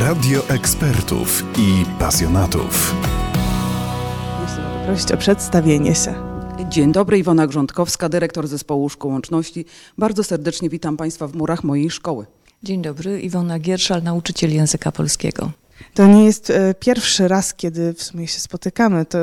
Radio ekspertów i pasjonatów. Mogę prosić o przedstawienie się. Dzień dobry, Iwona Grządkowska, dyrektor zespołu Szkół Łączności. Bardzo serdecznie witam Państwa w murach mojej szkoły. Dzień dobry, Iwona Gierszal, nauczyciel języka polskiego. To nie jest e, pierwszy raz, kiedy w sumie się spotykamy. To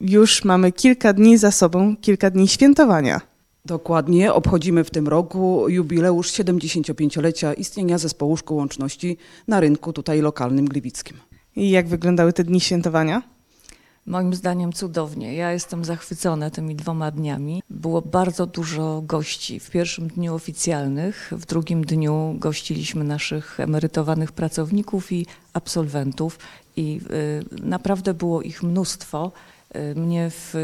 już mamy kilka dni za sobą, kilka dni świętowania. Dokładnie, obchodzimy w tym roku jubileusz 75-lecia istnienia zespołu Szkół Łączności na rynku tutaj lokalnym gliwickim. I jak wyglądały te dni świętowania? Moim zdaniem cudownie. Ja jestem zachwycona tymi dwoma dniami. Było bardzo dużo gości. W pierwszym dniu oficjalnych, w drugim dniu gościliśmy naszych emerytowanych pracowników i absolwentów i y, naprawdę było ich mnóstwo. Mnie w,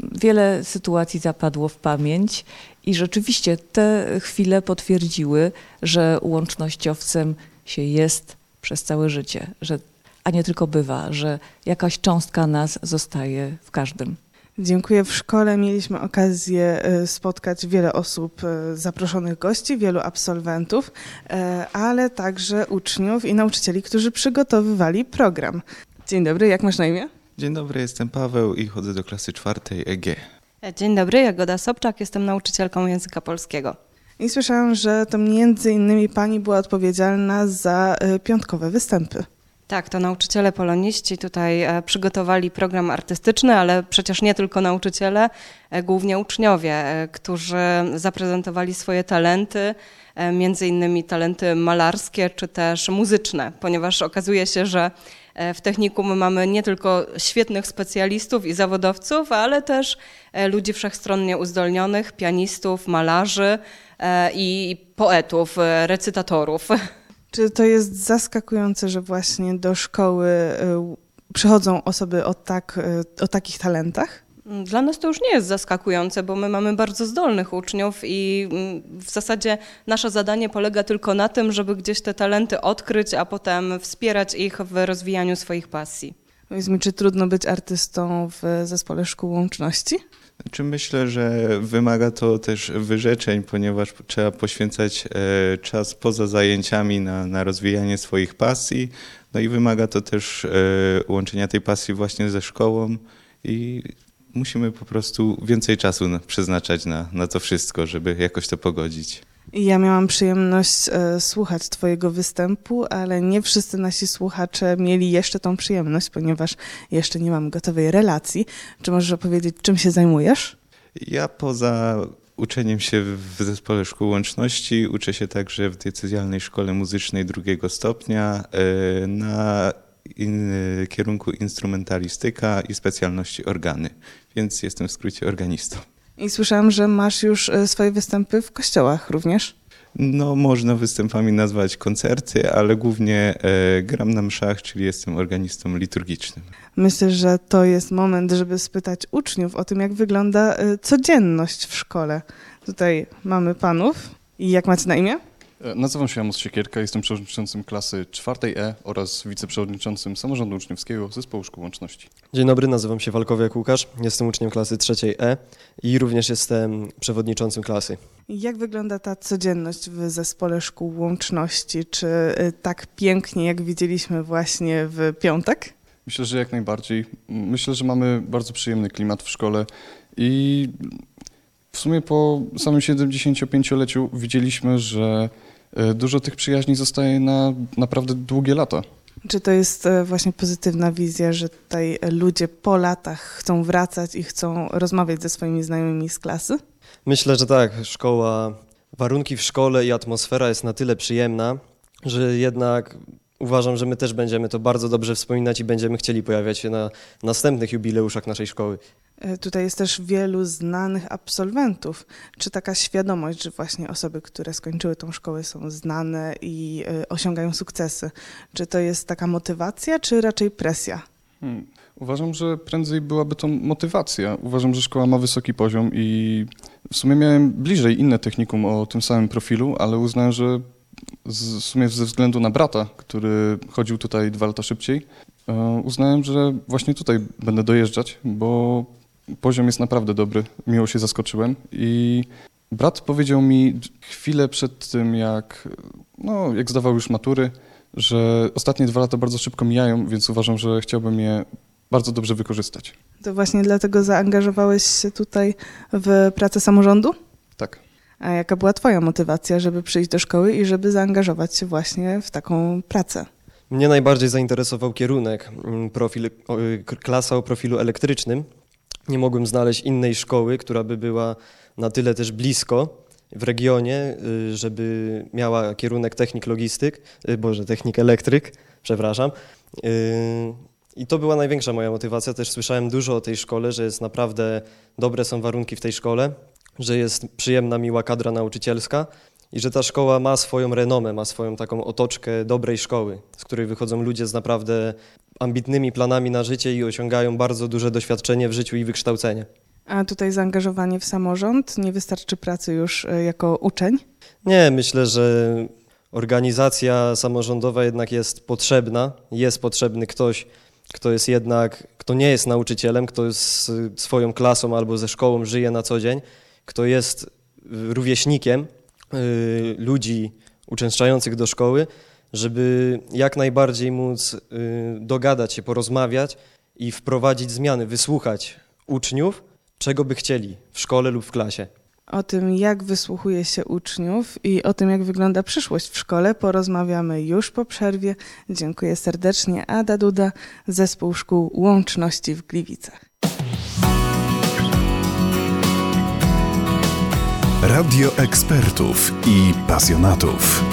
wiele sytuacji zapadło w pamięć i rzeczywiście te chwile potwierdziły, że łącznościowcem się jest przez całe życie, że a nie tylko bywa, że jakaś cząstka nas zostaje w każdym. Dziękuję. W szkole mieliśmy okazję e, spotkać wiele osób, e, zaproszonych gości, wielu absolwentów, e, ale także uczniów i nauczycieli, którzy przygotowywali program. Dzień dobry, jak masz na imię? Dzień dobry, jestem Paweł i chodzę do klasy czwartej EG. Dzień dobry, Jagoda Sobczak, jestem nauczycielką języka polskiego. I słyszałam, że to między innymi pani była odpowiedzialna za piątkowe występy. Tak, to nauczyciele poloniści tutaj e, przygotowali program artystyczny, ale przecież nie tylko nauczyciele, e, głównie uczniowie, e, którzy zaprezentowali swoje talenty, między innymi talenty malarskie czy też muzyczne, ponieważ okazuje się, że w technikum mamy nie tylko świetnych specjalistów i zawodowców, ale też ludzi wszechstronnie uzdolnionych, pianistów, malarzy i poetów, recytatorów. Czy to jest zaskakujące, że właśnie do szkoły y, przychodzą osoby o, tak, y, o takich talentach? Dla nas to już nie jest zaskakujące, bo my mamy bardzo zdolnych uczniów i mm, w zasadzie nasze zadanie polega tylko na tym, żeby gdzieś te talenty odkryć, a potem wspierać ich w rozwijaniu swoich pasji. Powiedz mi, czy trudno być artystą w zespole szkół łączności? Znaczy myślę, że wymaga to też wyrzeczeń, ponieważ trzeba poświęcać e, czas poza zajęciami na, na rozwijanie swoich pasji. No i wymaga to też e, łączenia tej pasji właśnie ze szkołą i musimy po prostu więcej czasu przeznaczać na, na to wszystko, żeby jakoś to pogodzić. Ja miałam przyjemność e, słuchać Twojego występu, ale nie wszyscy nasi słuchacze mieli jeszcze tą przyjemność, ponieważ jeszcze nie mam gotowej relacji. Czy możesz opowiedzieć, czym się zajmujesz? Ja poza uczeniem się w zespole szkół łączności uczę się także w decyzjalnej szkole muzycznej drugiego stopnia e, na in, kierunku instrumentalistyka i specjalności organy, więc jestem w skrócie organistą. I słyszałam, że masz już e, swoje występy w kościołach również. No, można występami nazwać koncerty, ale głównie e, gram na mszach, czyli jestem organistą liturgicznym. Myślę, że to jest moment, żeby spytać uczniów o tym, jak wygląda e, codzienność w szkole. Tutaj mamy panów. I jak macie na imię? E, nazywam się Amos Siekierka, jestem przewodniczącym klasy czwartej E oraz wiceprzewodniczącym samorządu uczniowskiego Zespołu Szkół Łączności. Dzień dobry, nazywam się Walkowiak Łukasz, jestem uczniem klasy trzeciej E i również jestem przewodniczącym klasy. Jak wygląda ta codzienność w Zespole Szkół Łączności? Czy y, tak pięknie, jak widzieliśmy właśnie w piątek? Myślę, że jak najbardziej. Myślę, że mamy bardzo przyjemny klimat w szkole i w sumie po samym 75-leciu widzieliśmy, że dużo tych przyjaźni zostaje na naprawdę długie lata. Czy to jest e, właśnie pozytywna wizja, że tutaj ludzie po latach chcą wracać i chcą rozmawiać ze swoimi znajomymi z klasy? Myślę, że tak. Szkoła, warunki w szkole i atmosfera jest na tyle przyjemna, że jednak uważam, że my też będziemy to bardzo dobrze wspominać i będziemy chcieli pojawiać się na następnych jubileuszach naszej szkoły. E, tutaj jest też wielu znanych absolwentów. Czy taka świadomość, że właśnie osoby, które skończyły tą szkołę są znane i e, osiągają sukcesy, czy to jest taka motywacja, czy raczej presja? Hmm. Uważam, że prędzej byłaby to motywacja. Uważam, że szkoła ma wysoki poziom i w sumie miałem bliżej inne technikum o tym samym profilu, ale uznałem, że w sumie ze względu na brata, który chodził tutaj dwa lata szybciej, e, uznałem, że właśnie tutaj będę dojeżdżać, bo poziom jest naprawdę dobry. Miło się zaskoczyłem i brat powiedział mi chwilę przed tym, jak, no, jak zdawał już matury, że ostatnie dwa lata bardzo szybko mijają, więc uważam, że chciałbym je bardzo dobrze wykorzystać. To właśnie dlatego zaangażowałeś się tutaj w pracę samorządu? Tak. A jaka była Twoja motywacja, żeby przyjść do szkoły i żeby zaangażować się właśnie w taką pracę? Mnie najbardziej zainteresował kierunek, mm, profil, klasa o profilu elektrycznym. Nie mogłem znaleźć innej szkoły, która by była na tyle też blisko w regionie, y, żeby miała kierunek technik logistyk, y, boże, technik elektryk, przepraszam. Y, I to była największa moja motywacja. Też słyszałem dużo o tej szkole, że jest naprawdę dobre są warunki w tej szkole, że jest przyjemna, miła kadra nauczycielska i że ta szkoła ma swoją renomę, ma swoją taką otoczkę dobrej szkoły, z której wychodzą ludzie z naprawdę ambitnymi planami na życie i osiągają bardzo duże doświadczenie w życiu i wykształcenie. A tutaj zaangażowanie w samorząd nie wystarczy pracy już y, jako uczeń? Nie, myślę, że organizacja samorządowa jednak jest potrzebna. Jest potrzebny ktoś, kto jest jednak, kto nie jest nauczycielem, kto z swoją klasą albo ze szkołą żyje na co dzień, kto jest rówieśnikiem ludzi uczęszczających do szkoły, żeby jak najbardziej móc y, dogadać się, porozmawiać i wprowadzić zmiany, wysłuchać uczniów, czego by chcieli w szkole lub w klasie. O tym, jak wysłuchuje się uczniów i o tym, jak wygląda przyszłość w szkole, porozmawiamy już po przerwie. Dziękuję serdecznie. Ada Duda, Zespół Szkół Łączności w Gliwicach. Radio ekspertów i pasjonatów.